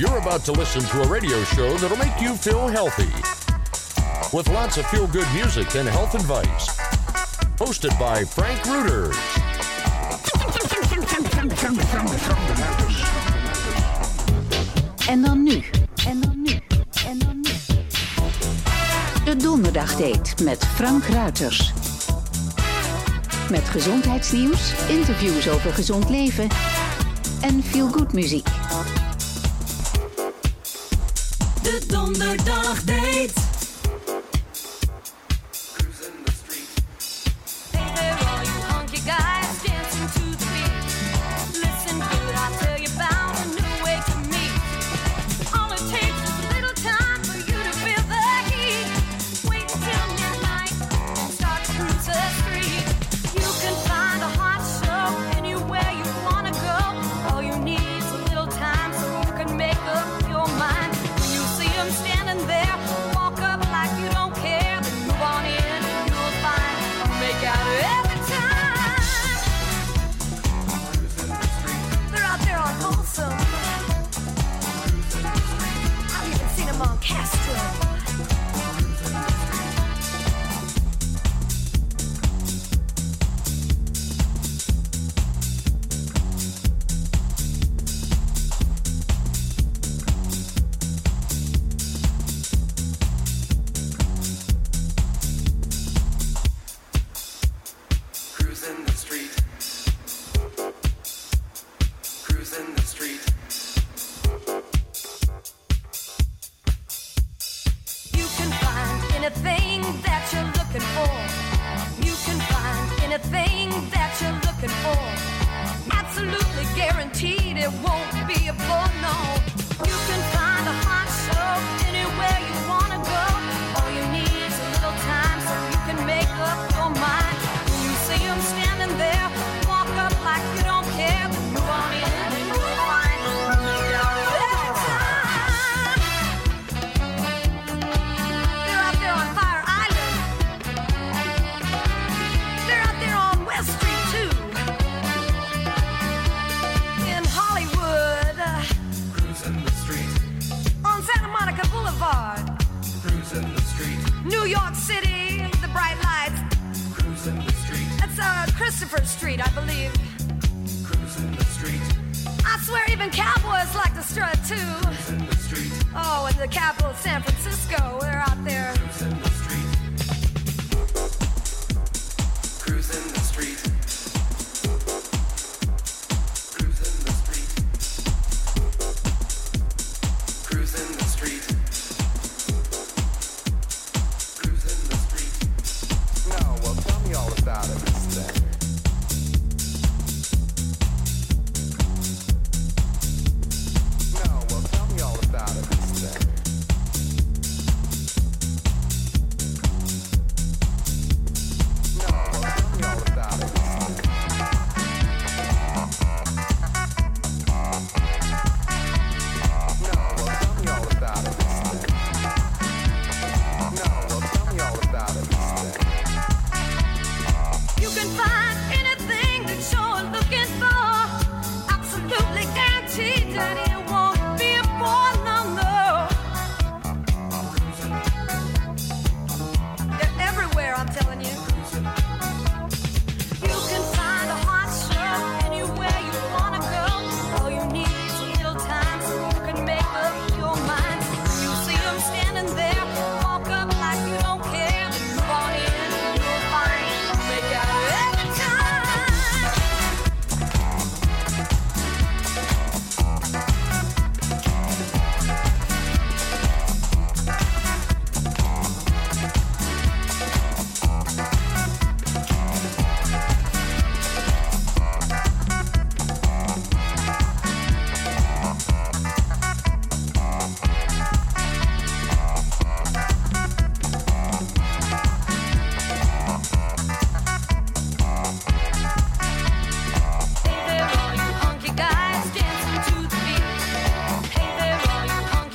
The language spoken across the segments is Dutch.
You're about to listen to a radio show that'll make you feel healthy with lots of feel good music and health advice. Hosted by Frank Reuters. En dan nu. En dan nu. En dan nu. De donderdag donderdagdate met Frank Ruiters. Met gezondheidsnieuws, interviews over gezond leven en feel good muziek. De donderdag deed.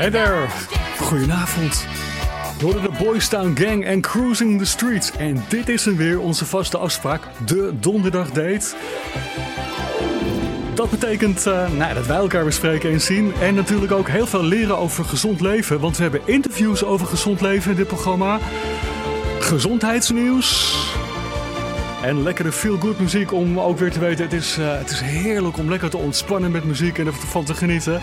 Hey there. Goedenavond. We horen de Boys Town Gang en Cruising the Streets. En dit is weer, onze vaste afspraak, de Donderdag date. Dat betekent eh, nou, dat wij elkaar bespreken en zien. En natuurlijk ook heel veel leren over gezond leven. Want we hebben interviews over gezond leven in dit programma. Gezondheidsnieuws. En lekkere feel-good muziek om ook weer te weten. Het is, eh, het is heerlijk om lekker te ontspannen met muziek en ervan te genieten.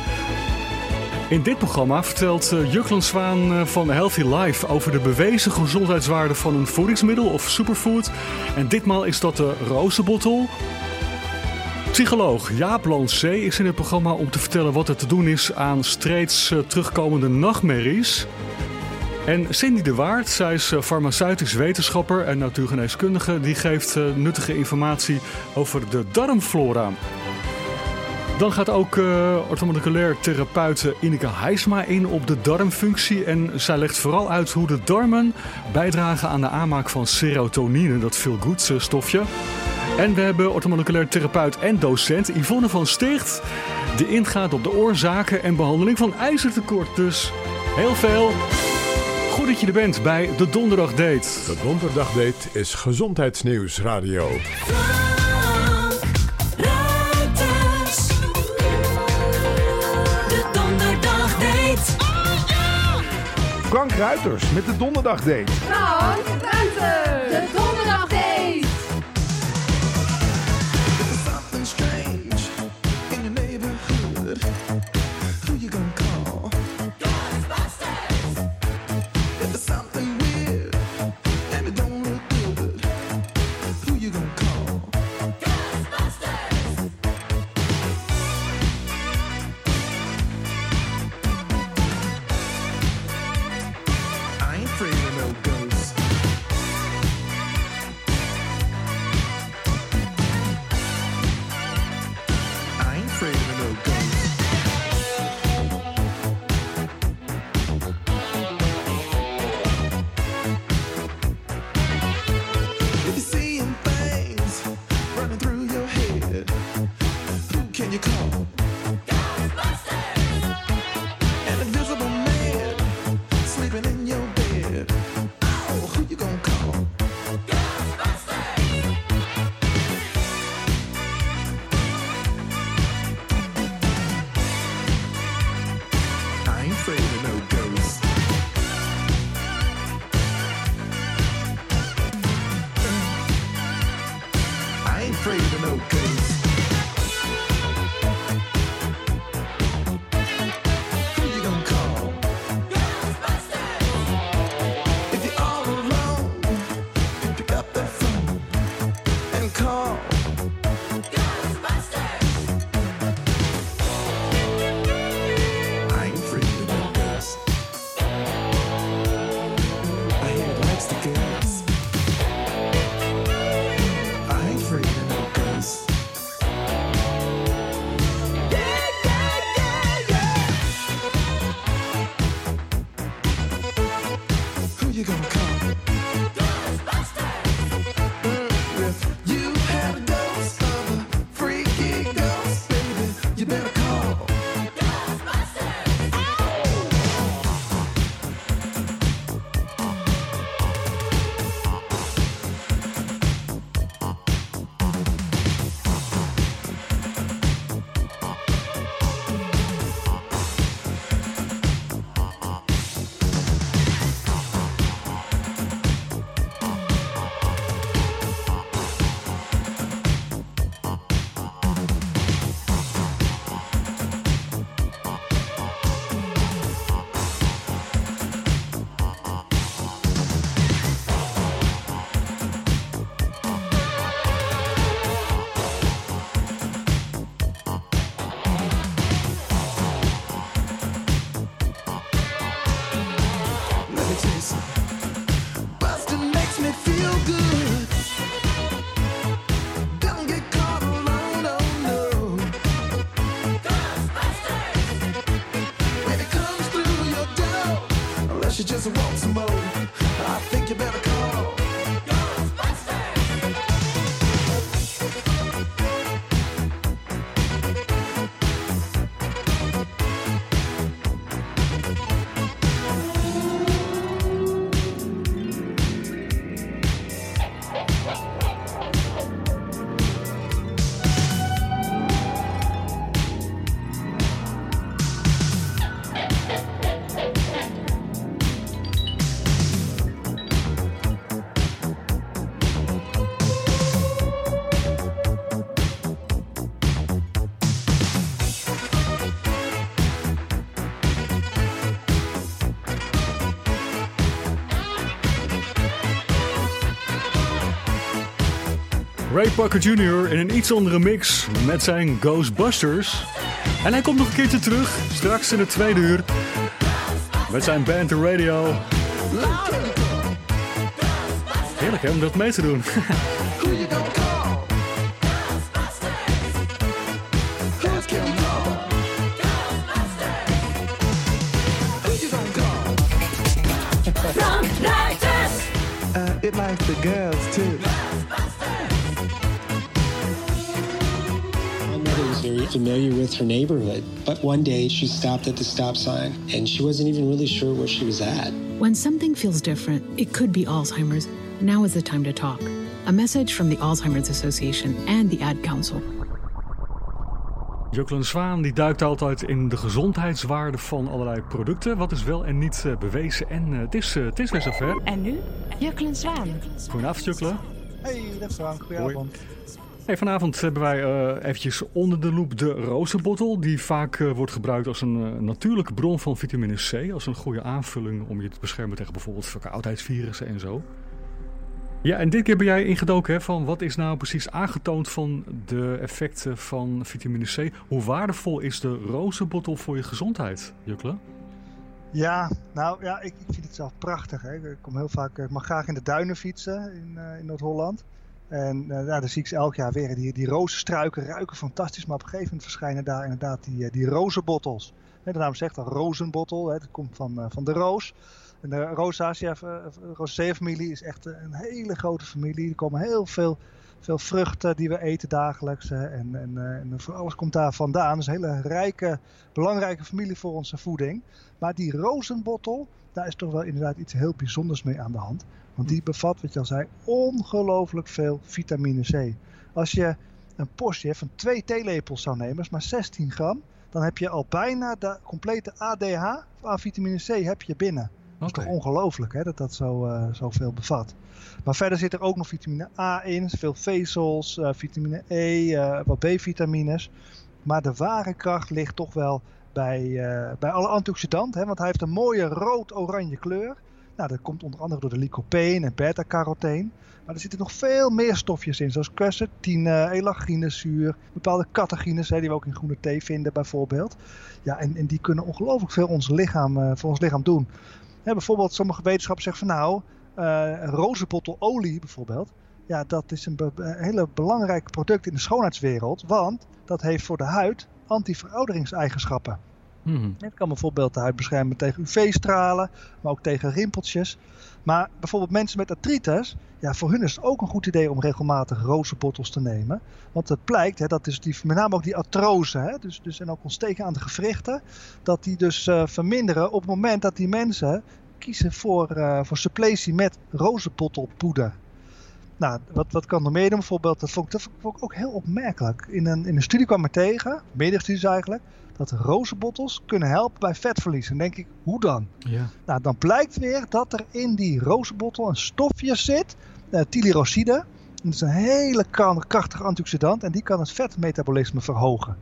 In dit programma vertelt uh, Jukland Zwaan uh, van Healthy Life over de bewezen gezondheidswaarde van een voedingsmiddel of superfood. En ditmaal is dat de rozenbottel. Psycholoog Jaap Lancé is in het programma om te vertellen wat er te doen is aan steeds uh, terugkomende nachtmerries. En Cindy de Waard, zij is farmaceutisch wetenschapper en natuurgeneeskundige, die geeft nuttige informatie over de darmflora. Dan gaat ook uh, orthomoleculair therapeut Ineke Heisma in op de darmfunctie. En zij legt vooral uit hoe de darmen bijdragen aan de aanmaak van serotonine, dat veel goed stofje. En we hebben orthomoleculair therapeut en docent Yvonne van Sticht, die ingaat op de oorzaken en behandeling van ijzertekort. Dus heel veel. Goed dat je er bent bij de Donderdag Date. De Donderdag Date is Gezondheidsnieuws Radio. Frank Ruiters met de Donderdag Date. Frank Ruiters, Ray Parker Jr. in een iets andere mix met zijn Ghostbusters. En hij komt nog een keertje terug, straks in het tweede uur. Met zijn band The Radio. Heerlijk hè, om dat mee te doen. Uh, it likes the girls too. Very familiar with her neighborhood, but one day she stopped at the stop sign and she wasn't even really sure where she was at. When something feels different, it could be Alzheimer's. Now is the time to talk. A message from the Alzheimer's Association and the Ad Council. Juklen Zwaan die duikt altijd in de gezondheidswaarde van allerlei producten. Wat is wel en niet eh, bewezen. En eh, het, is, eh, het is weer zover. En nu? Juklen Zwaan. Goedenavond Juklen. Hey, dag Frank. Goedenavond. Hey, vanavond hebben wij eh, eventjes onder de loep de rozenbottel. Die vaak eh, wordt gebruikt als een eh, natuurlijke bron van vitamine C. Als een goede aanvulling om je te beschermen tegen bijvoorbeeld verkoudheidsvirussen en zo. Ja, en dit keer ben jij ingedoken hè, van wat is nou precies aangetoond van de effecten van vitamine C. Hoe waardevol is de rozenbottel voor je gezondheid, Jukle? Ja, nou ja, ik, ik vind het zelf prachtig. Hè. Ik kom heel vaak, ik mag graag in de duinen fietsen in, in Noord-Holland. En eh, ja, dan zie ik ze elk jaar weer. Die, die rozenstruiken ruiken fantastisch, maar op een gegeven moment verschijnen daar inderdaad die, eh, die rozenbottels. De naam zegt al rozenbottel, hè, dat komt van, eh, van de roos. En de Rosacea, Rosacea-familie is echt een hele grote familie. Er komen heel veel, veel vruchten die we eten dagelijks. hè. En, en, eh, en voor alles komt daar vandaan. Dus een hele rijke, belangrijke familie voor onze voeding. Maar die rozenbottel, daar is toch wel inderdaad iets heel bijzonders mee aan de hand. Want die bevat, wat je al zei, ongelooflijk veel vitamine C. Als je een portie van twee theelepels zou nemen, is maar 16 gram. Dan heb je al bijna de complete ADH aan vitamine C heb je binnen. Dat is toch ongelooflijk hè, dat dat zo, eh, zoveel bevat. Maar verder zit er ook nog vitamine A in, veel vezels, eh, vitamine E, eh, wat B-vitamines. Maar de ware kracht ligt toch wel bij, bij alle antioxidanten. Hè, want hij heeft een mooie rood-oranje kleur. Nou, dat komt onder andere door de lycopene en beta-carotene. Maar er zitten nog veel meer stofjes in, zoals quercetine, elaginezuur, bepaalde catechines, hè, die we ook in groene thee vinden bijvoorbeeld. Ja, en, en die kunnen ongelooflijk veel ons lichaam, voor ons lichaam doen. Hè, bijvoorbeeld sommige wetenschappers zeggen van nou, rozenbottelolie bijvoorbeeld, ja, dat is een, be- hele belangrijk product in de schoonheidswereld, want dat heeft voor de huid anti-verouderingseigenschappen. Het kan bijvoorbeeld de huid beschermen tegen UV-stralen, maar ook tegen rimpeltjes. Maar bijvoorbeeld mensen met artritis, ja, voor hun is het ook een goed idee om regelmatig rozenbottels te nemen. Want het blijkt, hè, dat is die, met name ook die artrose, hè, dus, dus en ook ontsteken aan de gewrichten, dat die dus eh, verminderen op het moment dat die mensen kiezen voor, eh, voor suppletie met rozenbottelpoeder. Nou, wat, wat kan er meer doen? Bijvoorbeeld, dat vond, ik, dat vond ik ook heel opmerkelijk. In een, in een studie kwam ik tegen, meerdere studies eigenlijk, dat rozenbottels kunnen helpen bij vetverlies. En denk ik, hoe dan? Ja. Nou, dan blijkt weer dat er in die rozenbottel een stofje zit, uh. Dat is een hele krachtige antioxidant en die kan het vetmetabolisme verhogen.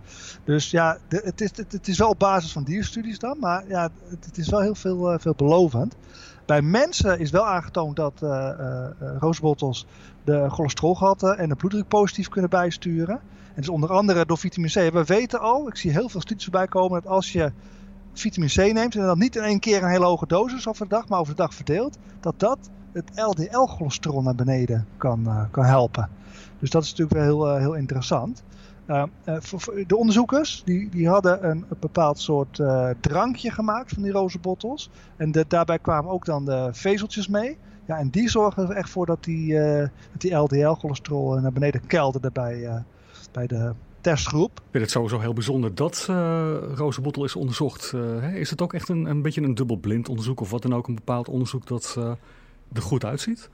Dus ja, de- het, is, het, het is wel op basis van dierstudies dan, maar ja, het, het is wel heel veel, eh, veelbelovend. Bij mensen is wel aangetoond dat eh eh, eh, rozenbottels de cholesterolgehalte en de bloeddruk positief kunnen bijsturen. En dus onder andere door vitamine C. We weten al, ik zie heel veel studies erbij komen, dat als je vitamine C neemt en dan niet in één keer een hele hoge dosis over de dag, maar over de dag verdeeld, dat dat het LDL-cholesterol naar beneden kan, kan helpen. Dus dat is natuurlijk wel heel, heel interessant. Uh, uh, voor- voor de onderzoekers die, die hadden een, bepaald soort eh, drankje gemaakt van die rozenbottels. En daarbij kwamen ook dan de vezeltjes mee. Ja, en die zorgen er echt voor dat die, eh, dat die LDL-cholesterol naar beneden kelderde bij, eh, bij de testgroep. Ik vind het sowieso heel bijzonder dat eh rozenbottel is onderzocht. Eh? Is het ook echt een, een beetje een dubbelblind onderzoek of wat dan ook, een bepaald onderzoek dat eh, er goed uitziet?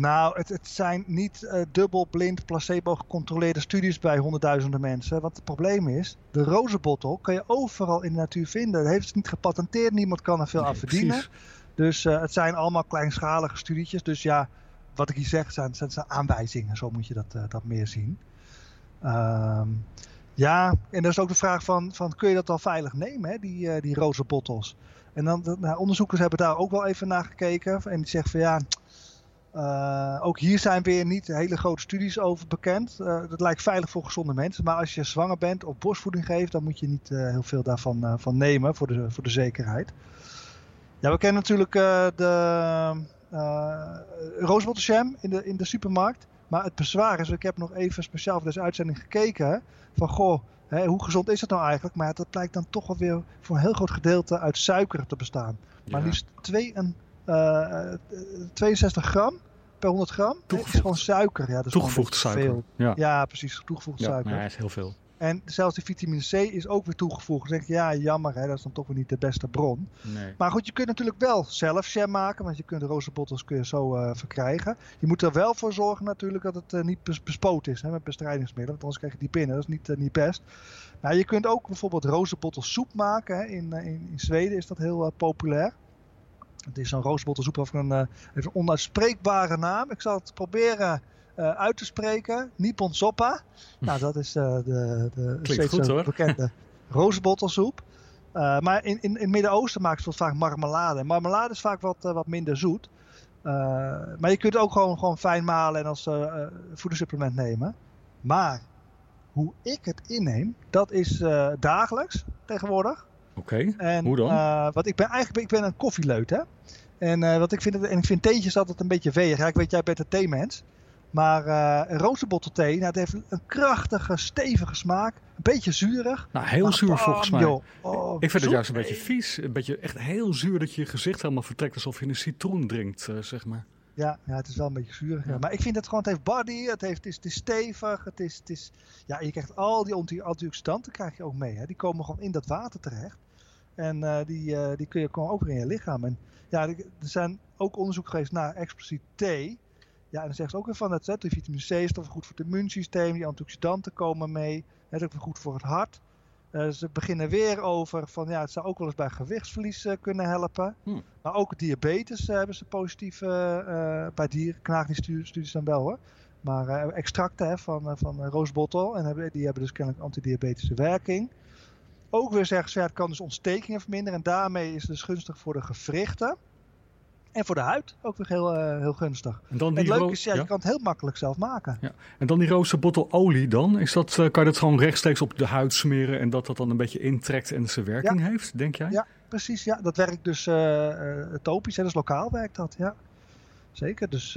Nou, het, het zijn niet eh, dubbelblind placebo gecontroleerde studies bij honderdduizenden mensen. Wat het probleem is, de rozenbottel kan je overal in de natuur vinden. Dat heeft het niet gepatenteerd, niemand kan er veel aan verdienen. precies. Dus eh, het zijn allemaal kleinschalige studietjes. Dus ja, wat ik hier zeg zijn, zijn, zijn aanwijzingen. Zo moet je dat, eh, dat meer zien. Ehm, ja, en dat is ook de vraag van, van kun je dat al veilig nemen, hè, die, eh die rozenbottels? En dan, de- nou, onderzoekers hebben daar ook wel even naar gekeken. En die zeggen van ja, Eh, ook hier zijn weer niet hele grote studies over bekend. Eh, dat lijkt veilig voor gezonde mensen. Maar als je zwanger bent of borstvoeding geeft, dan moet je niet eh, heel veel daarvan van nemen voor de, voor de zekerheid. Ja, we kennen natuurlijk de uh, in de, in de supermarkt. Maar het bezwaar is, ik heb nog even speciaal voor deze uitzending gekeken. Van goh, hè, hoe gezond is het nou eigenlijk? Maar dat blijkt dan toch wel weer voor een heel groot gedeelte uit suiker te bestaan. Maar Ja. liefst twee en, 62 gram per 100 gram hè, is gewoon suiker. Ja, dat is Toegevoegd suiker. Veel. Ja. Ja. precies. Toegevoegd Ja, suiker. ja, is heel veel. En zelfs die vitamine C is ook weer toegevoegd. Dan denk je, ja, jammer, hè, dat is dan toch weer niet de beste bron. Nee. Maar goed, je kunt natuurlijk wel zelf jam maken, want je kunt de rozenbottels kun je zo eh, verkrijgen. Je moet er wel voor zorgen natuurlijk dat het eh, niet bes- bespoten is hè, met bestrijdingsmiddelen, want anders krijg je die binnen. Dat is niet, eh, niet best. Nou, je kunt ook bijvoorbeeld rozenbottelsoep maken. Hè. In, eh, in, in Zweden is dat heel eh, populair. Het is zo'n rozenbottelsoep of een, heeft een onuitspreekbare naam. Ik zal het proberen eh, uit te spreken. Nippon Soppa. Nou, dat is eh, de, de steeds goed, bekende rozenbottelsoep. Eh, maar in, in, in het Midden-Oosten maken ze vaak marmelade. Marmelade is vaak wat, wat minder zoet. Maar je kunt het ook gewoon, gewoon fijn malen en als voedingssupplement nemen. Maar hoe ik het inneem, dat is dagelijks tegenwoordig. Oké, hoe dan? eh, want ik ben eigenlijk ik ben een koffieleut, hè. En, eh, wat ik, vind, en ik vind theetjes altijd een beetje weeg. Ja, ik weet, jij bent een theemens. Maar een rozenbottelthee, nou, het heeft een krachtige, stevige smaak. Een beetje zuurig. nou, heel maar zuur bam, volgens mij. joh. Oh, ik vind het juist een beetje vies. Een beetje echt heel zuur dat je je gezicht helemaal vertrekt alsof je een citroen drinkt, zeg maar. Ja, ja, het is wel een beetje zuurig. Ja. Ja. Maar ik vind het gewoon, het heeft body, het, heeft, het, is, het is stevig, het is, het is... Ja, je krijgt al die anti- antioxidanten krijg je ook mee. Hè. Die komen gewoon in dat water terecht. En eh, die, eh, die kun je gewoon ook weer in je lichaam. En ja, er zijn ook onderzoek geweest naar expliciet thee. Ja, en dan zeggen ze ook weer van, dat hè, de vitamine C is toch goed voor het immuunsysteem. Die antioxidanten komen mee. Het is ook weer goed voor het hart. Eh, ze beginnen weer over van ja, het zou ook wel eens bij gewichtsverlies kunnen helpen. Hmm. Maar ook diabetes hebben ze positief bij dieren. Knaagdierstudies dan wel hoor. Maar extracten hè, van, van roosbottel. En die hebben dus kennelijk antidiabetische werking. Ook weer zeggen ze, ja, het kan dus ontstekingen verminderen. En daarmee is het dus gunstig voor de gewrichten. En voor de huid ook weer heel, eh, heel gunstig. En dan En die het leuke is, ja, ja? je kan het heel makkelijk zelf maken. Ja. En dan die roze bottel olie dan? Is dat, eh, kan je dat gewoon rechtstreeks op de huid smeren en dat dat dan een beetje intrekt en zijn werking heeft, denk jij? Ja, precies. Ja, dat werkt dus eh, topisch. Hè, dus lokaal werkt dat. Ja, zeker. Dus,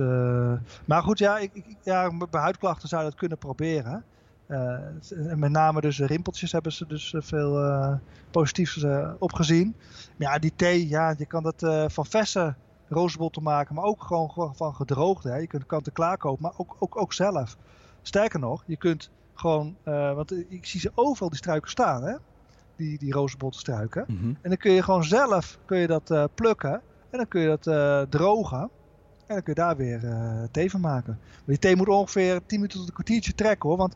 maar goed, ja, ik, ik- ja, bij huidklachten zou je dat kunnen proberen. Eh, met name dus de rimpeltjes hebben ze dus eh, veel eh, positiefs eh, opgezien. Maar ja, die thee, ja, je kan dat van verse rozenbotten maken, maar ook gewoon, van gedroogde. Hè. Je kunt kant en klaar kopen, maar ook, ook, ook zelf. Sterker nog, je kunt gewoon, want ik zie ze overal die struiken staan, hè? Die, die rozenbottenstruiken. Mhm. En dan kun je gewoon zelf kun je dat plukken. En dan kun je dat drogen. En dan kun je daar weer thee van maken. Maar die thee moet ongeveer 10 minuten tot een kwartiertje trekken hoor. Want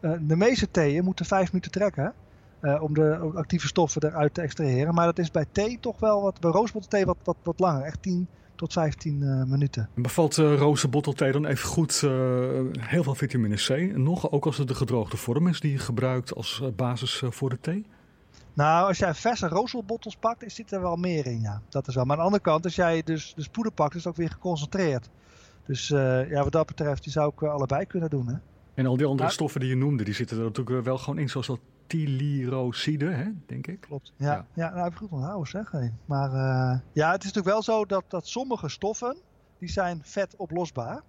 de meeste theeën moeten 5 minuten trekken. eh, om de actieve stoffen eruit te extraheren. Maar dat is bij thee toch wel wat. Bij roosbottenthee wat, wat, wat langer. Echt 10 tot 15 eh, minuten. En bevat uh, roze bottelthee dan even goed uh, heel veel vitamine C nog? Ook als het de gedroogde vorm is die je gebruikt als basis voor de thee? Nou, als jij verse rozelbottels pakt, is zit er wel meer in, ja. Dat is wel. Maar aan de andere kant, als jij dus, dus poeder pakt, is het ook weer geconcentreerd. Dus ja, wat dat betreft, die zou ik allebei kunnen doen, hè. En al die andere stoffen die je noemde, die zitten er natuurlijk wel gewoon in, zoals dat tyliroside, hè, denk ik. Klopt. Ja, ja. ja nou heb ik goed onthouden, zeg. Hey. Maar uh, ja, het is natuurlijk wel zo dat, dat sommige stoffen, die zijn vetoplosbaar.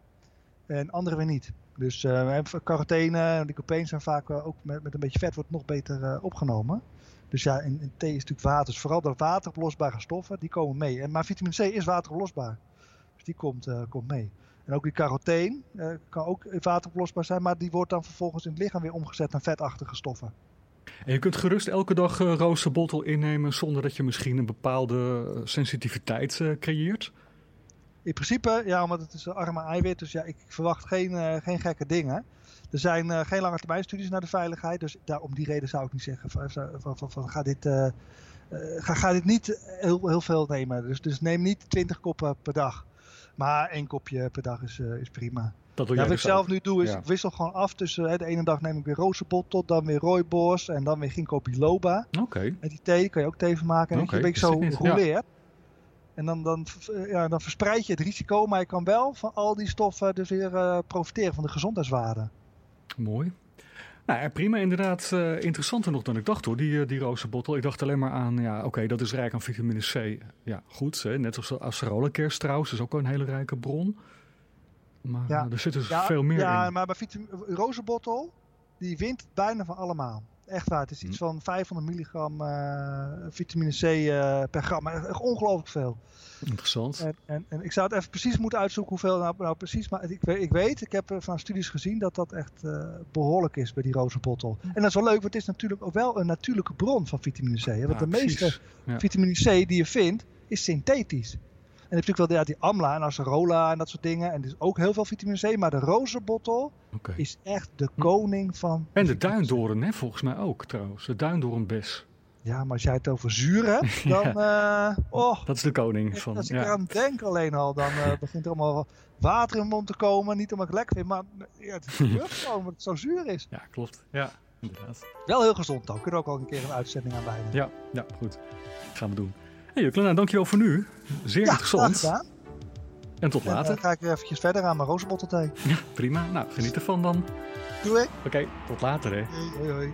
En andere weer niet. Dus uh, carotene en lycopene zijn vaak uh, ook met, met een beetje vet wordt nog beter uh, opgenomen. Dus ja, in, in, thee is natuurlijk water. Dus vooral de wateroplosbare stoffen, die komen mee. En, maar vitamine C is wateroplosbaar. Dus die komt, komt mee. En ook die carotene uh, kan ook wateroplosbaar zijn, maar die wordt dan vervolgens in het lichaam weer omgezet naar vetachtige stoffen. En je kunt gerust elke dag uh, roosterbotel innemen zonder dat je misschien een bepaalde sensitiviteit uh, creëert? In principe, ja, omdat het is een arme eiwit, dus ja, ik verwacht geen, uh, geen gekke dingen. Er zijn geen lange termijn studies naar de veiligheid, dus daar, om die reden zou ik niet zeggen van, van, van, van ga, dit, ga, ga dit niet heel, heel veel nemen. Dus, dus neem niet 20 koppen per dag. Maar één kopje per dag is, is prima. Dat doe ja, wat ik zelf ook. nu doe is, ja. ik wissel gewoon af tussen, hè, de ene dag neem ik weer rozenbottel, dan weer rooibos en dan weer ginkgo biloba. Oké. Okay. En die thee kan je ook thee van maken. En okay. je een beetje zo roleert. Ja. En dan, dan, eh, ja, dan verspreid je het risico, maar je kan wel van al die stoffen dus weer eh, profiteren van de gezondheidswaarde. Mooi. Nou ja, prima. Inderdaad, eh, interessanter nog dan ik dacht hoor, die, eh, die rozenbottel. Ik dacht alleen maar aan, ja, oké, dat is rijk aan vitamine C. Ja, goed. Hè? Net als de acerola-kers trouwens, is ook een hele rijke bron. Maar Ja. er zit dus ja, veel meer ja, in. maar bij rozenbottel, die wint bijna van allemaal. Echt waar, het is iets Hm. van 500 milligram eh, vitamine C eh, per gram. Maar echt ongelooflijk veel. Interessant. En, en, en ik zou het even precies moeten uitzoeken hoeveel nou, nou precies. Maar ik, weet- ik weet, ik heb van studies gezien dat dat echt eh, behoorlijk is bij die rozenbottel. En dat is wel leuk, want het is natuurlijk ook wel een natuurlijke bron van vitamine C. Hè? Want Ja, de meeste Ja. vitamine C die je vindt, is synthetisch. En natuurlijk wel ja, die amla en acerola en dat soort dingen. En is ook heel veel vitamine C. Maar de rozenbottel is echt de koning van... En de duindoorn, hè, volgens mij ook trouwens. De duindoornbes. Ja, maar als jij het over zuur hebt, dan... eh, oh, Dat is de koning van. als ik Ja. eraan denk alleen al, dan eh, begint er allemaal water in mijn mond te komen. Niet omdat ik het lekker vind, maar ja, het is gebeurt gewoon omdat het zo zuur is. ja, klopt. Ja, inderdaad. Wel heel gezond ook. Kunnen we ook al een keer een uitzending aan wijden. Ja, ja, goed. Gaan we doen. Hey nou, dankjewel voor nu. Zeer Ja, interessant. En tot En later. dan ga ik weer eventjes verder aan mijn rozenbottelthee. Ja, prima. Nou, geniet ervan dan. Doe ik. Oké, tot later hè. Hoi, hoi,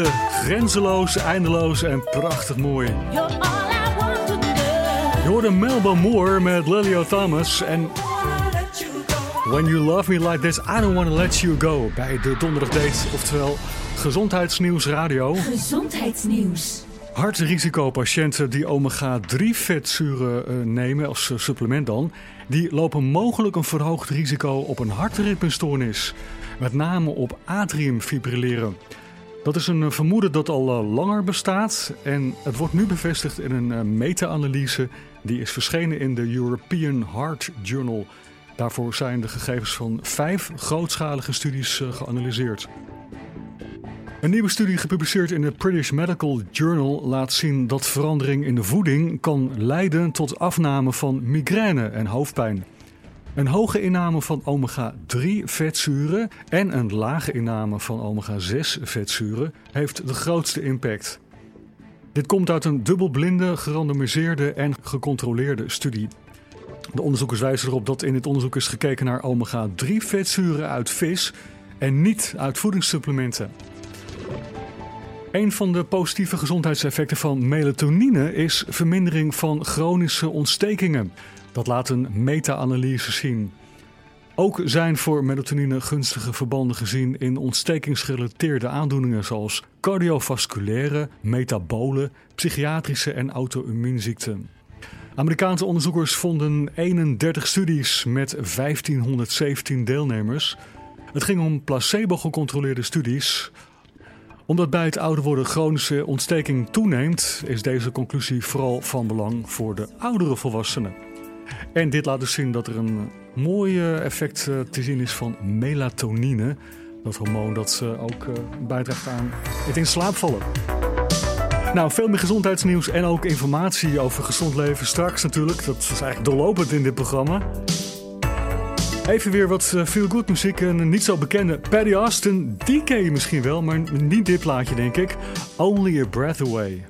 Grenzeloos, eindeloos en prachtig mooi. Je hoorde Melba Moore met Lilio Thomas en When You Love Me Like This, I Don't Want To Let You Go bij de Donderdag Date, oftewel Gezondheidsnieuws Radio. Gezondheidsnieuws. Hartrisicopatiënten die omega-3 vetzuren eh, nemen als eh, supplement dan, die lopen mogelijk een verhoogd risico op een hartritmestoornis. Met name op atriumfibrilleren. Dat is een eh, vermoeden dat al eh, langer bestaat en het wordt nu bevestigd in een eh, meta-analyse die is verschenen in de European Heart Journal. Daarvoor zijn de gegevens van vijf grootschalige studies geanalyseerd. Een nieuwe studie gepubliceerd in de British Medical Journal laat zien dat verandering in de voeding kan leiden tot afname van migraine en hoofdpijn. Een hoge inname van omega-3 vetzuren en een lage inname van omega-6 vetzuren heeft de grootste impact. Dit komt uit een dubbelblinde, gerandomiseerde en gecontroleerde studie. De onderzoekers wijzen erop dat in dit onderzoek is gekeken naar omega-3 vetzuren uit vis en niet uit voedingssupplementen. Een van de positieve gezondheidseffecten van melatonine is vermindering van chronische ontstekingen. Dat laat een meta-analyse zien. Ook zijn voor melatonine gunstige verbanden gezien in ontstekingsgerelateerde aandoeningen zoals cardiovasculaire, metabole, psychiatrische en auto-immuunziekten. Amerikaanse onderzoekers vonden 31 studies met 1517 deelnemers. Het ging om placebo-gecontroleerde studies. Omdat bij het ouder worden chronische ontsteking toeneemt, is deze conclusie vooral van belang voor de oudere volwassenen. En dit laat dus zien dat er een mooi effect eh, te zien is van melatonine. Dat hormoon dat ook eh, bijdraagt aan het in slaap vallen. Nou, veel meer gezondheidsnieuws en ook informatie over gezond leven straks natuurlijk. Dat is eigenlijk doorlopend in dit programma. Even weer wat eh, feel good muziek. Een niet zo bekende Paddy Austin. Die ken je misschien wel, maar niet dit plaatje denk ik. Only a Breath Away.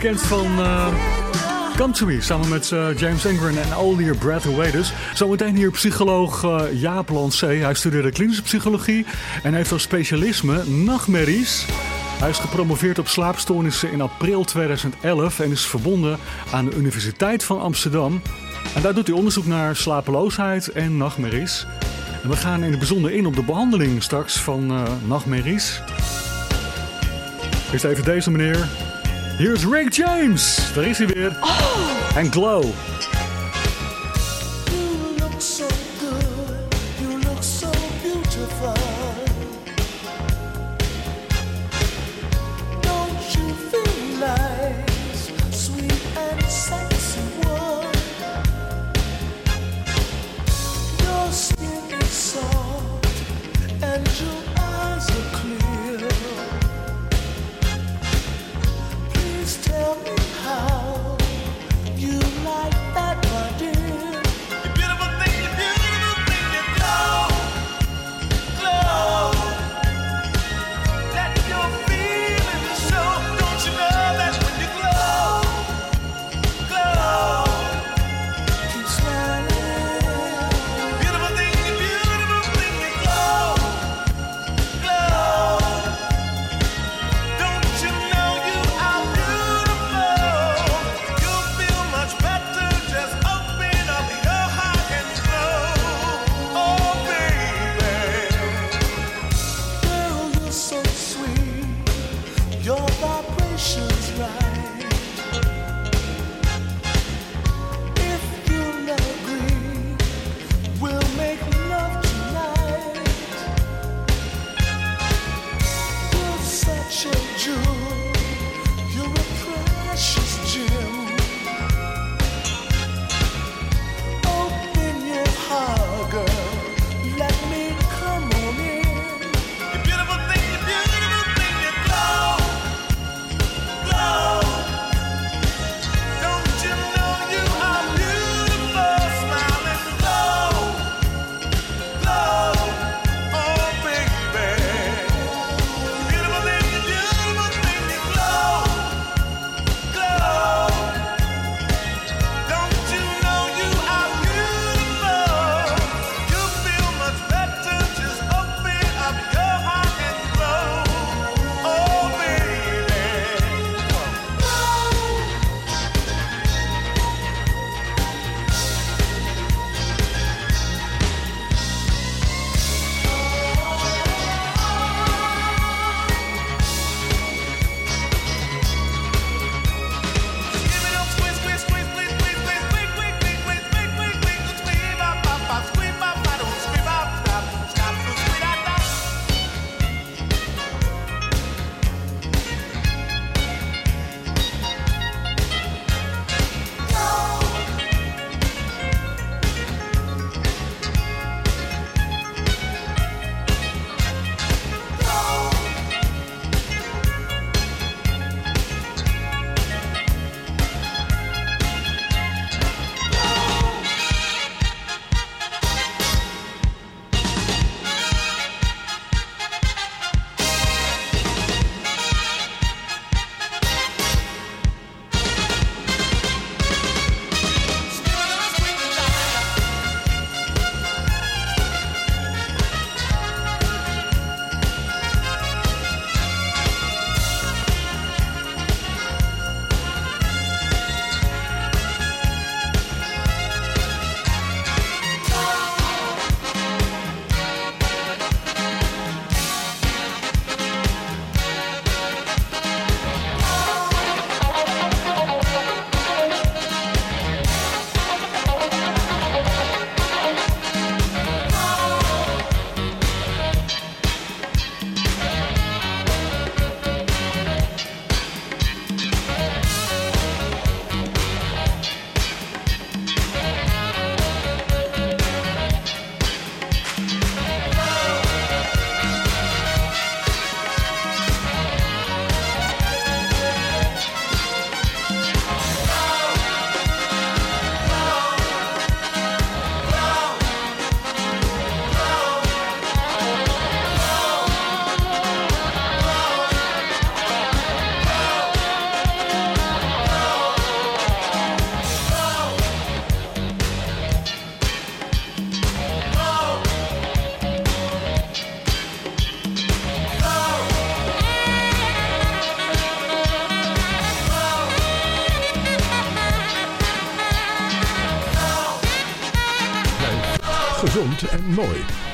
Bekend van uh, Come To Me, samen met uh, James Ingram en Your Breath Away dus. Zometeen hier psycholoog uh, Jaap Lancé. Hij studeerde klinische psychologie en heeft als specialisme nachtmerries. Hij is gepromoveerd op slaapstoornissen in april 2011 en is verbonden aan de Universiteit van Amsterdam. En daar doet hij onderzoek naar slapeloosheid en nachtmerries. En we gaan in het bijzonder in op de behandeling straks van uh, nachtmerries. Eerst even deze meneer. Hier is Rick James. Daar is hij weer. Oh. En Glow.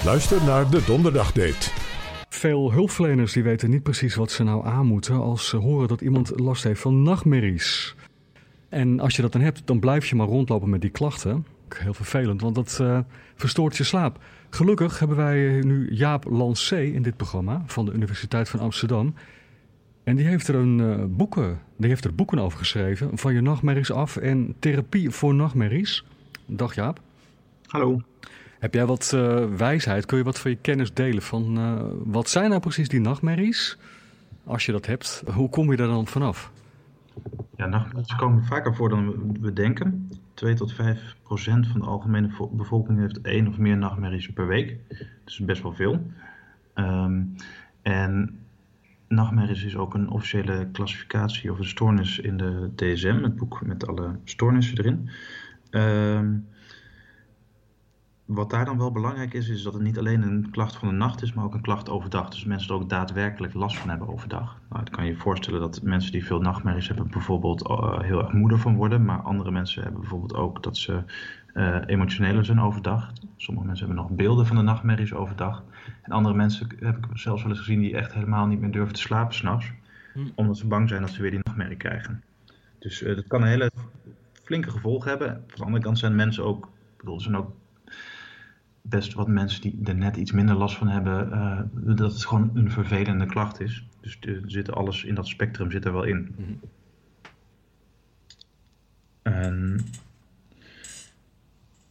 Luister naar de Donderdagdate. Veel hulpverleners die weten niet precies wat ze nou aan moeten als ze horen dat iemand last heeft van nachtmerries. En als je dat dan hebt, dan blijf je maar rondlopen met die klachten. Heel vervelend, want dat eh, verstoort je slaap. Gelukkig hebben wij nu Jaap Lancé in dit programma van de Universiteit van Amsterdam. En die heeft er, een, eh, boeken, die heeft er boeken over geschreven, van je nachtmerries af en therapie voor nachtmerries. Dag Jaap. Hallo. Heb jij wat eh, wijsheid? Kun je wat van je kennis delen van eh, wat zijn nou precies die nachtmerries? Als je dat hebt, hoe kom je daar dan vanaf? Ja, nachtmerries komen vaker voor dan we denken. 2 tot 5 procent van de algemene vo- bevolking heeft één of meer nachtmerries per week. Dus best wel veel. Ehm, en nachtmerries is ook een officiële klassificatie of een stoornis in de DSM, het boek met alle stoornissen erin. Ehm, wat daar dan wel belangrijk is, is dat het niet alleen een klacht van de nacht is, maar ook een klacht overdag. Dus mensen er ook daadwerkelijk last van hebben overdag. Nou, het kan je je voorstellen dat mensen die veel nachtmerries hebben, bijvoorbeeld eh, heel erg moeder van worden. Maar andere mensen hebben bijvoorbeeld ook dat ze eh, emotioneler zijn overdag. Sommige mensen hebben nog beelden van de nachtmerries overdag. En andere mensen heb ik zelfs wel eens gezien die echt helemaal niet meer durven te slapen s'nachts. Omdat ze bang zijn dat ze weer die nachtmerrie krijgen. Dus eh, dat kan een hele flinke gevolgen hebben. Van de andere kant zijn mensen ook, ik bedoel, zijn ook best wat mensen die er net iets minder last van hebben, eh, dat het gewoon een vervelende klacht is. Dus er zit alles in dat spectrum zit er wel in. En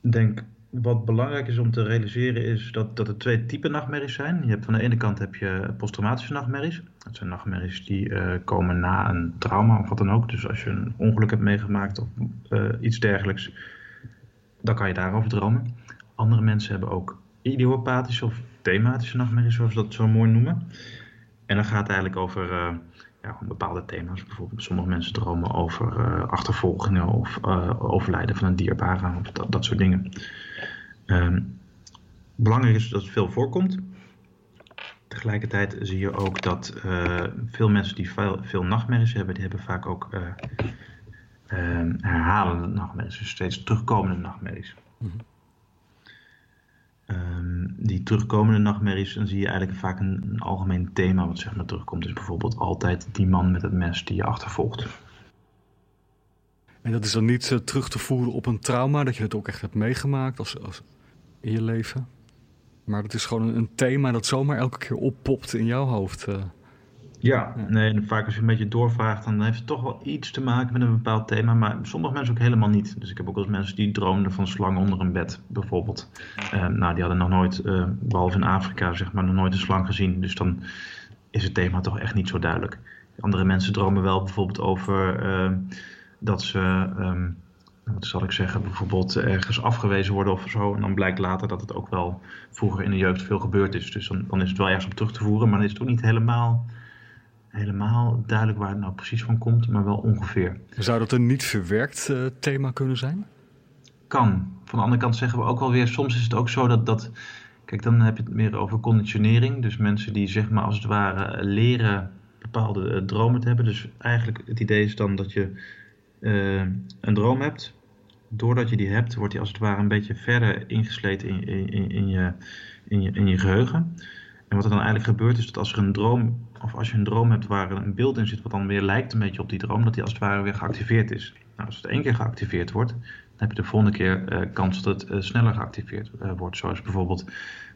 ik denk wat belangrijk is om te realiseren is dat, dat er twee typen nachtmerries zijn. Je hebt van de ene kant heb je posttraumatische nachtmerries. Dat zijn nachtmerries die eh, komen na een trauma of wat dan ook. Dus als je een ongeluk hebt meegemaakt of eh, iets dergelijks, dan kan je daarover dromen. Andere mensen hebben ook idiopathische of thematische nachtmerries, zoals we dat zo mooi noemen. En dan gaat het eigenlijk over eh, ja, bepaalde thema's. Bijvoorbeeld sommige mensen dromen over eh, achtervolgingen of eh, overlijden van een dierbare of dat, dat soort dingen. Ehm, belangrijk is dat het veel voorkomt. Tegelijkertijd zie je ook dat veel mensen die veel, nachtmerries hebben, die hebben vaak ook eh, ehm, herhalende nachtmerries, dus steeds terugkomende nachtmerries. Ehm, die terugkomende nachtmerries, dan zie je eigenlijk vaak een, een algemeen thema wat zeg maar terugkomt. Dus bijvoorbeeld altijd die man met het mes die je achtervolgt. En dat is dan niet eh, terug te voeren op een trauma, dat je het ook echt hebt meegemaakt als, als in je leven. Maar dat is gewoon een, een thema dat zomaar elke keer oppopt in jouw hoofd. eh. Ja, nee, en vaak als je een beetje doorvraagt, dan heeft het toch wel iets te maken met een bepaald thema. Maar sommige mensen ook helemaal niet. Dus ik heb ook wel eens mensen die droomden van slangen onder een bed, bijvoorbeeld. Eh, nou, die hadden nog nooit, eh, behalve in Afrika, zeg maar, nog nooit een slang gezien. Dus dan is het thema toch echt niet zo duidelijk. Andere mensen dromen wel bijvoorbeeld over eh, dat ze, ehm, wat zal ik zeggen, bijvoorbeeld ergens afgewezen worden of zo. En dan blijkt later dat het ook wel vroeger in de jeugd veel gebeurd is. Dus dan, dan is het wel ergens op terug te voeren, maar dan is het ook niet helemaal helemaal duidelijk waar het nou precies van komt, maar wel ongeveer. Zou dat een niet verwerkt eh, thema kunnen zijn? Kan. Van de andere kant zeggen we ook wel weer, soms is het ook zo dat, dat kijk, dan heb je het meer over conditionering. Dus mensen die zeg maar als het ware leren bepaalde eh, dromen te hebben. Dus eigenlijk het idee is dan dat je eh, een droom hebt. Doordat je die hebt, wordt die als het ware een beetje verder ingesleten in, in, in, in je, in, je, in je geheugen. En wat er dan eigenlijk gebeurt is dat als er een droom, of als je een droom hebt waar een beeld in zit wat dan weer lijkt een beetje op die droom, dat die als het ware weer geactiveerd is. Nou, als het één keer geactiveerd wordt, dan heb je de volgende keer eh, kans dat het eh, sneller geactiveerd eh, wordt. Zoals bijvoorbeeld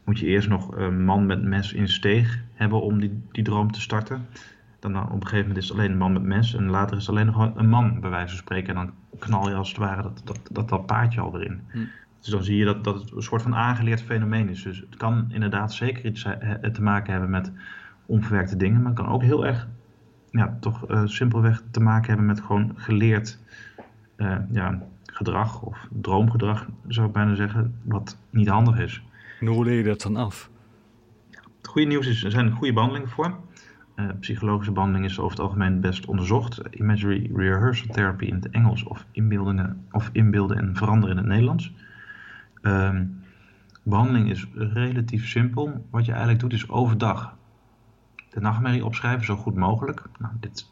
moet je eerst nog een man met mes in steeg hebben om die, die droom te starten. Dan op een gegeven moment is het alleen een man met mes en later is het alleen nog een man bij wijze van spreken. En dan knal je als het ware dat, dat, dat, dat paardje al erin. Hm. Dus dan zie je dat, dat het een soort van aangeleerd fenomeen is. Dus het kan inderdaad zeker iets te maken hebben met onverwerkte dingen. Maar het kan ook heel erg, ja, toch eh, simpelweg te maken hebben met gewoon geleerd eh, ja, gedrag of droomgedrag, zou ik bijna zeggen, wat niet handig is. En hoe leer je dat dan af? Het goede nieuws is, er zijn goede behandelingen voor. Eh, psychologische behandeling is over het algemeen best onderzocht. Imagery Rehearsal Therapy in het Engels of inbeeldingen of inbeelden en veranderen in het Nederlands. Ehm, behandeling is relatief simpel. Wat je eigenlijk doet is overdag de nachtmerrie opschrijven zo goed mogelijk. Nou, dit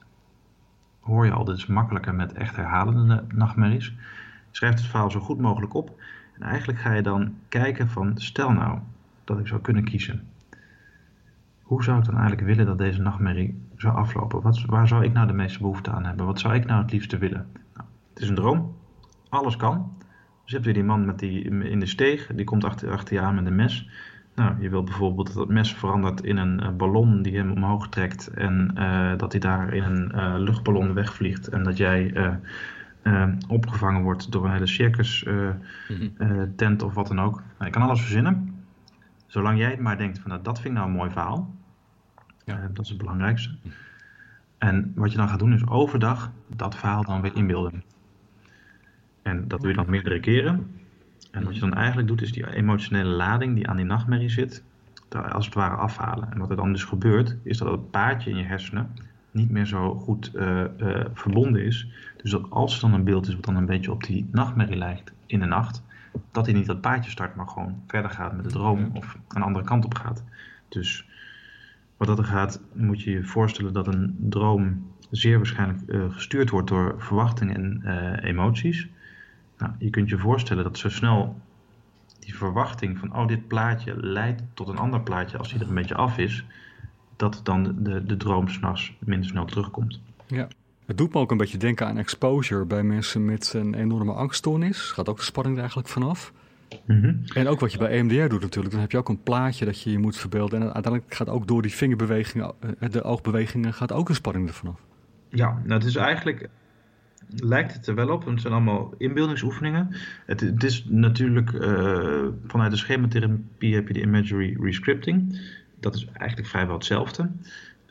hoor je al, dit is makkelijker met echt herhalende nachtmerries. Je schrijft het verhaal zo goed mogelijk op. En eigenlijk ga je dan kijken van, stel nou dat ik zou kunnen kiezen. Hoe zou ik dan eigenlijk willen dat deze nachtmerrie zou aflopen? Wat, waar zou ik nou de meeste behoefte aan hebben? Wat zou ik nou het liefste willen? Nou, het is een droom. Alles kan. Dus je hebt weer die man met die, in de steeg. Die komt achter, achter je aan met een mes. Nou, je wilt bijvoorbeeld dat het mes verandert in een uh, ballon die hem omhoog trekt. En uh, dat hij daar in een uh, luchtballon wegvliegt. En dat jij opgevangen wordt door een hele circus mm-hmm. tent of wat dan ook. Nou, je kan alles verzinnen. Zolang jij het maar denkt van nou, dat vind ik nou een mooi verhaal. Ja. dat is het belangrijkste. En wat je dan gaat doen is overdag dat verhaal dan weer inbeelden. En dat doe je dan meerdere keren. En wat je dan eigenlijk doet, is die emotionele lading die aan die nachtmerrie zit, als het ware afhalen. En wat er dan dus gebeurt, is dat het paadje in je hersenen niet meer zo goed uh, uh, verbonden is. Dus dat als er dan een beeld is wat dan een beetje op die nachtmerrie lijkt in de nacht, dat hij niet dat paadje start, maar gewoon verder gaat met de droom of een andere kant op gaat. Dus wat dat er gaat, moet je je voorstellen dat een droom zeer waarschijnlijk uh, gestuurd wordt door verwachtingen en emoties. Nou, je kunt je voorstellen dat zo snel die verwachting van, oh, dit plaatje leidt tot een ander plaatje als die er een beetje af is, dat dan de, de droom s'nachts minder snel terugkomt. Ja. Het doet me ook een beetje denken aan exposure bij mensen met een enorme angststoornis. Gaat ook de spanning er eigenlijk vanaf. Mm -hmm. En ook wat je bij EMDR doet natuurlijk. Dan heb je ook een plaatje dat je je moet verbeelden. En uiteindelijk gaat ook door die vingerbewegingen, de oogbewegingen, gaat ook een spanning er vanaf. Ja, nou het is eigenlijk lijkt het er wel op. Het zijn allemaal inbeeldingsoefeningen. Het, het is natuurlijk uh, vanuit de schematherapie heb je de imagery rescripting. Dat is eigenlijk vrijwel hetzelfde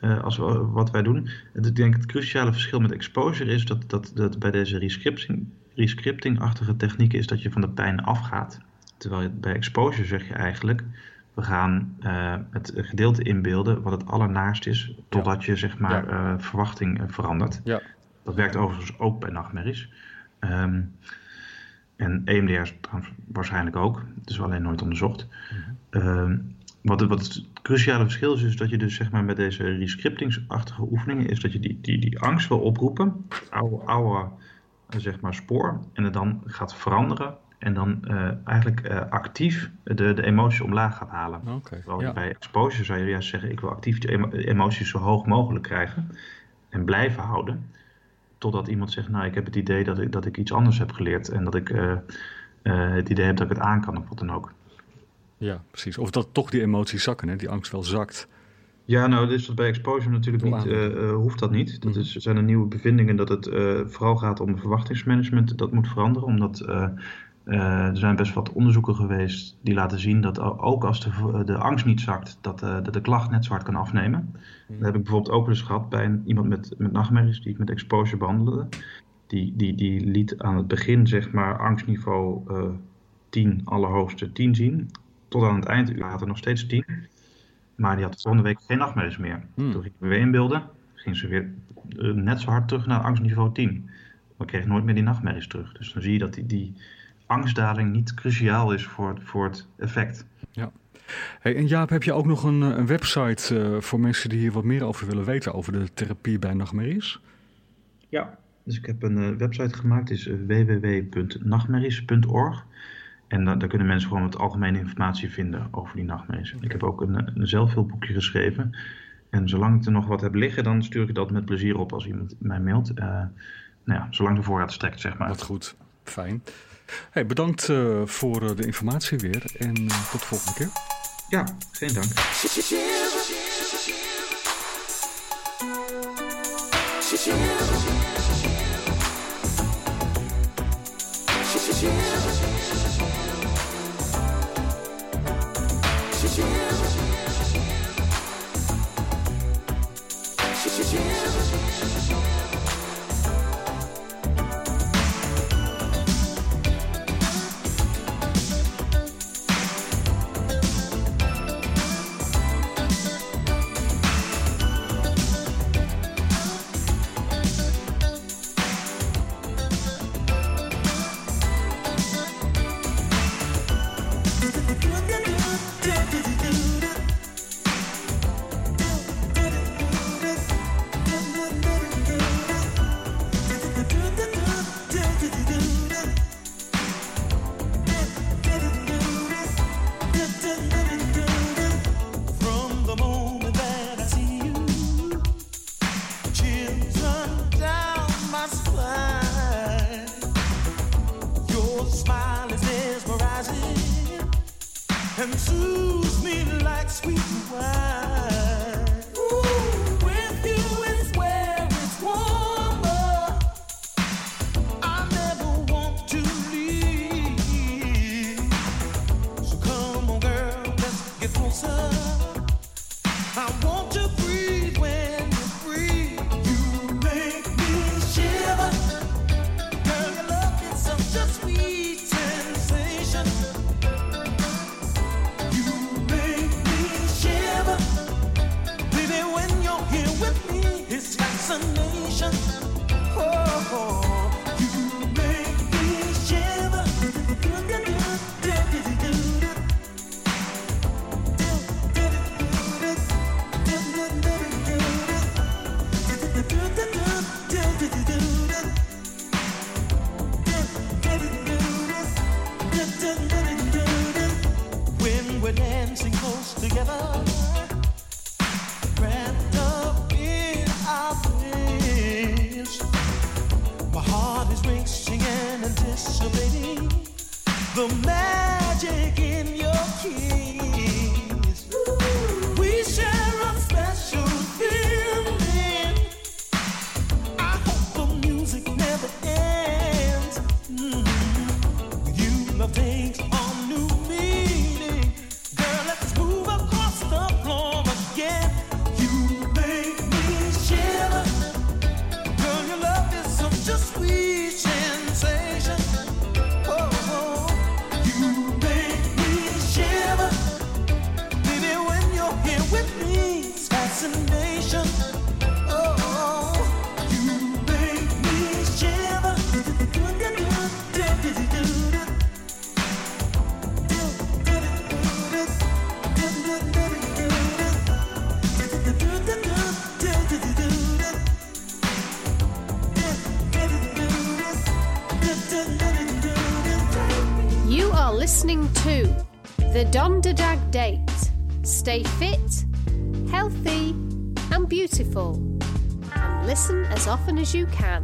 uh, als we, wat wij doen. En ik denk het cruciale verschil met exposure is dat, dat, dat bij deze rescripting, rescripting-achtige technieken is dat je van de pijn afgaat. Terwijl je, bij exposure zeg je eigenlijk, we gaan uh, het gedeelte inbeelden wat het allernaast is, totdat ja. je zeg maar ja. verwachting verandert. Ja. Dat werkt overigens ook bij nachtmerries. Um, en EMDR waarschijnlijk ook. Het is alleen nooit onderzocht. Mm-hmm. Um, wat, wat het cruciale verschil is, is dat je dus zeg maar met deze rescriptingsachtige oefeningen, is dat je die, die, die angst wil oproepen, oude, oude zeg maar spoor, en het dan gaat veranderen en dan uh, eigenlijk uh, actief de, de emotie omlaag gaat halen. Okay, Terwijl ja. bij exposure zou je juist zeggen, ik wil actief de emo emoties zo hoog mogelijk krijgen en blijven houden. Totdat iemand zegt, nou ik heb het idee dat ik, dat ik iets anders heb geleerd en dat ik uh, het idee heb dat ik het aan kan of wat dan ook. Ja, precies. Of dat toch die emoties zakken, hè? die angst wel zakt. Ja, nou, dus bij exposure natuurlijk niet, uh, hoeft dat niet. Dat is, zijn er nieuwe bevindingen dat het vooral gaat om verwachtingsmanagement. Dat moet veranderen, omdat er zijn best wat onderzoeken geweest die laten zien dat ook als de, de angst niet zakt, dat de, de klacht net zo hard kan afnemen. Dat heb ik bijvoorbeeld ook eens gehad bij een, iemand met, met nachtmerries die ik met exposure behandelde. Die, die, die liet aan het begin, zeg maar, angstniveau 10, allerhoogste 10 zien. Tot aan het eind later nog steeds 10. Maar die had de volgende week geen nachtmerries meer. Hmm. Toen ging ik weer inbeelden, ging ze weer uh, net zo hard terug naar angstniveau 10. Maar kreeg nooit meer die nachtmerries terug. Dus dan zie je dat die, die angstdaling niet cruciaal is voor, het, voor het effect. Ja. Hey, en Jaap, heb je ook nog een, een website uh, voor mensen die hier wat meer over willen weten over de therapie bij nachtmerries? Ja, dus ik heb een uh, website gemaakt, is www.nachtmerries.org. En da daar kunnen mensen gewoon wat algemene informatie vinden over die nachtmerries. Ik heb ook een, een zelfhulpboekje geschreven. En zolang ik er nog wat heb liggen, dan stuur ik dat met plezier op als iemand mij mailt. Uh, nou ja, zolang de voorraad strekt, zeg maar. Wat goed, fijn. Hey, bedankt eh, voor eh, de informatie weer en eh, tot de volgende keer. Ja, geen dank. As you can.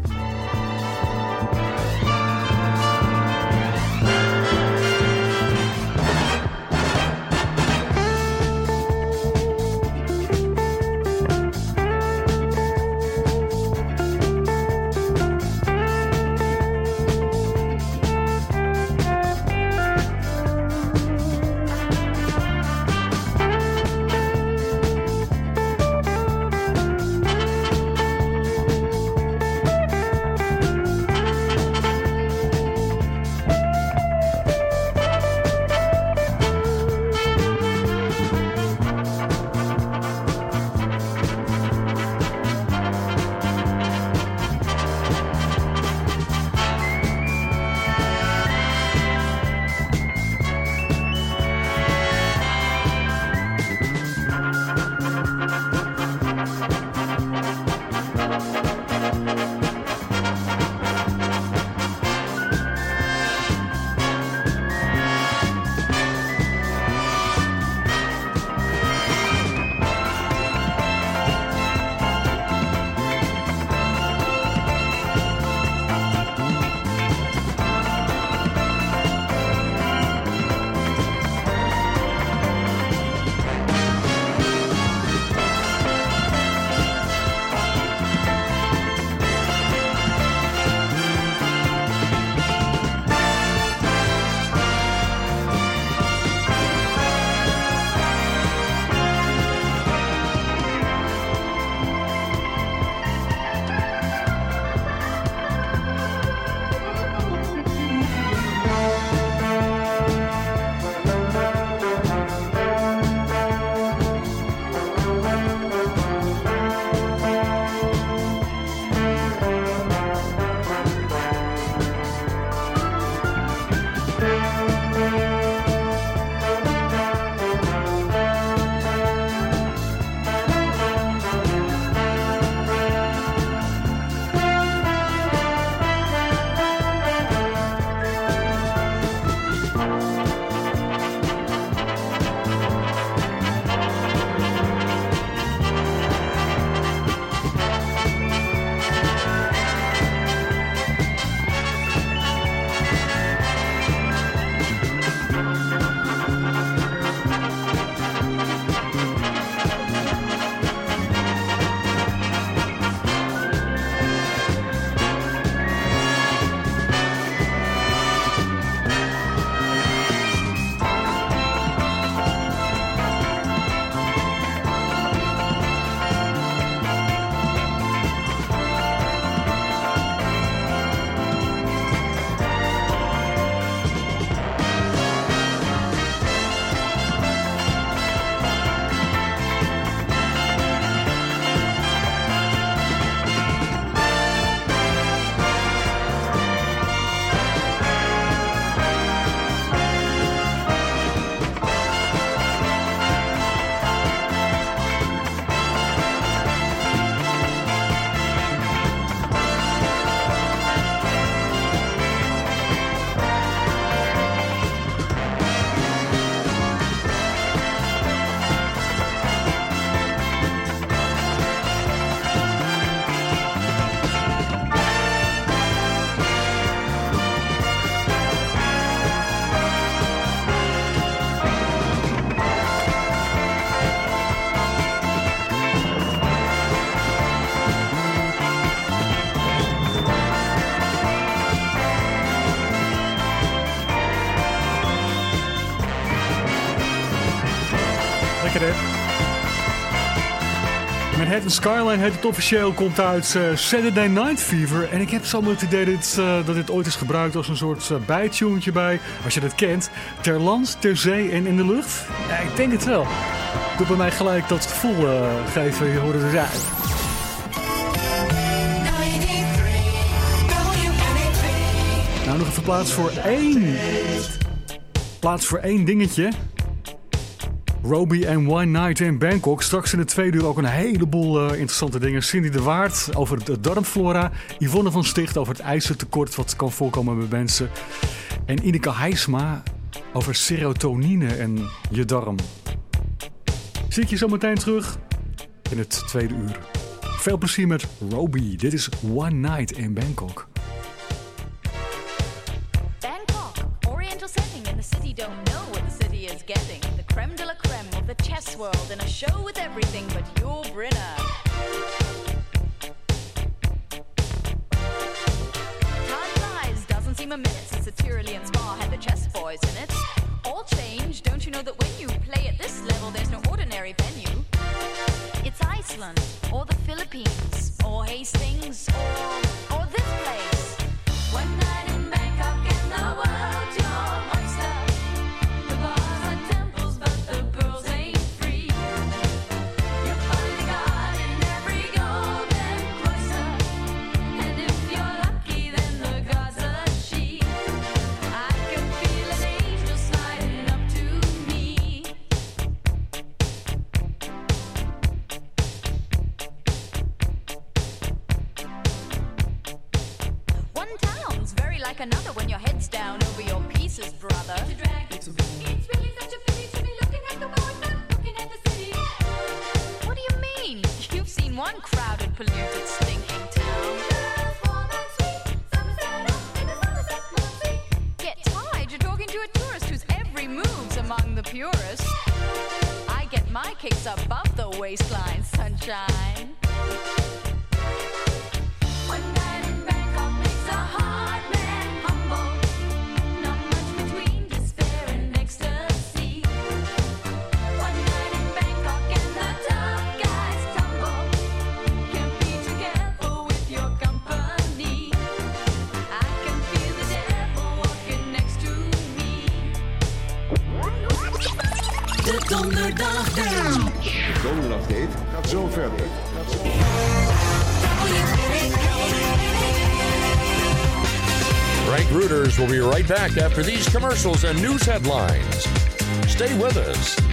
Skyline heet het officieel, komt uit eh, Saturday Night Fever. En ik heb zo het idee dat, eh, dat dit ooit is gebruikt als een soort uh, bij, als je dat kent, ter land, ter zee en in de lucht. Ja, ik denk het wel. Doet bij mij gelijk dat gevoel uh, geven, je hoort het dus uit. Nou, nog even plaats voor één. Plaats voor één dingetje. Roby en One Night in Bangkok. Straks in de tweede uur ook een heleboel uh, interessante dingen. Cindy de Waard over de darmflora. Yvonne van Sticht over het ijzertekort wat kan voorkomen bij mensen. En Ineke Heisma over serotonine en je darm. Zie ik je zo meteen terug in het tweede uur. Veel plezier met Roby. Dit is One Night in. Bangkok, creme de la creme of the chess world in a show with everything but your Brinner. Time flies, doesn't seem a minute since the Tyrolean Spa had the chess boys in it. All change, don't you know that when you play at this level, there's no ordinary venue? It's Iceland, or the Philippines, or Hastings, or, or back after these commercials and news headlines. Stay with us.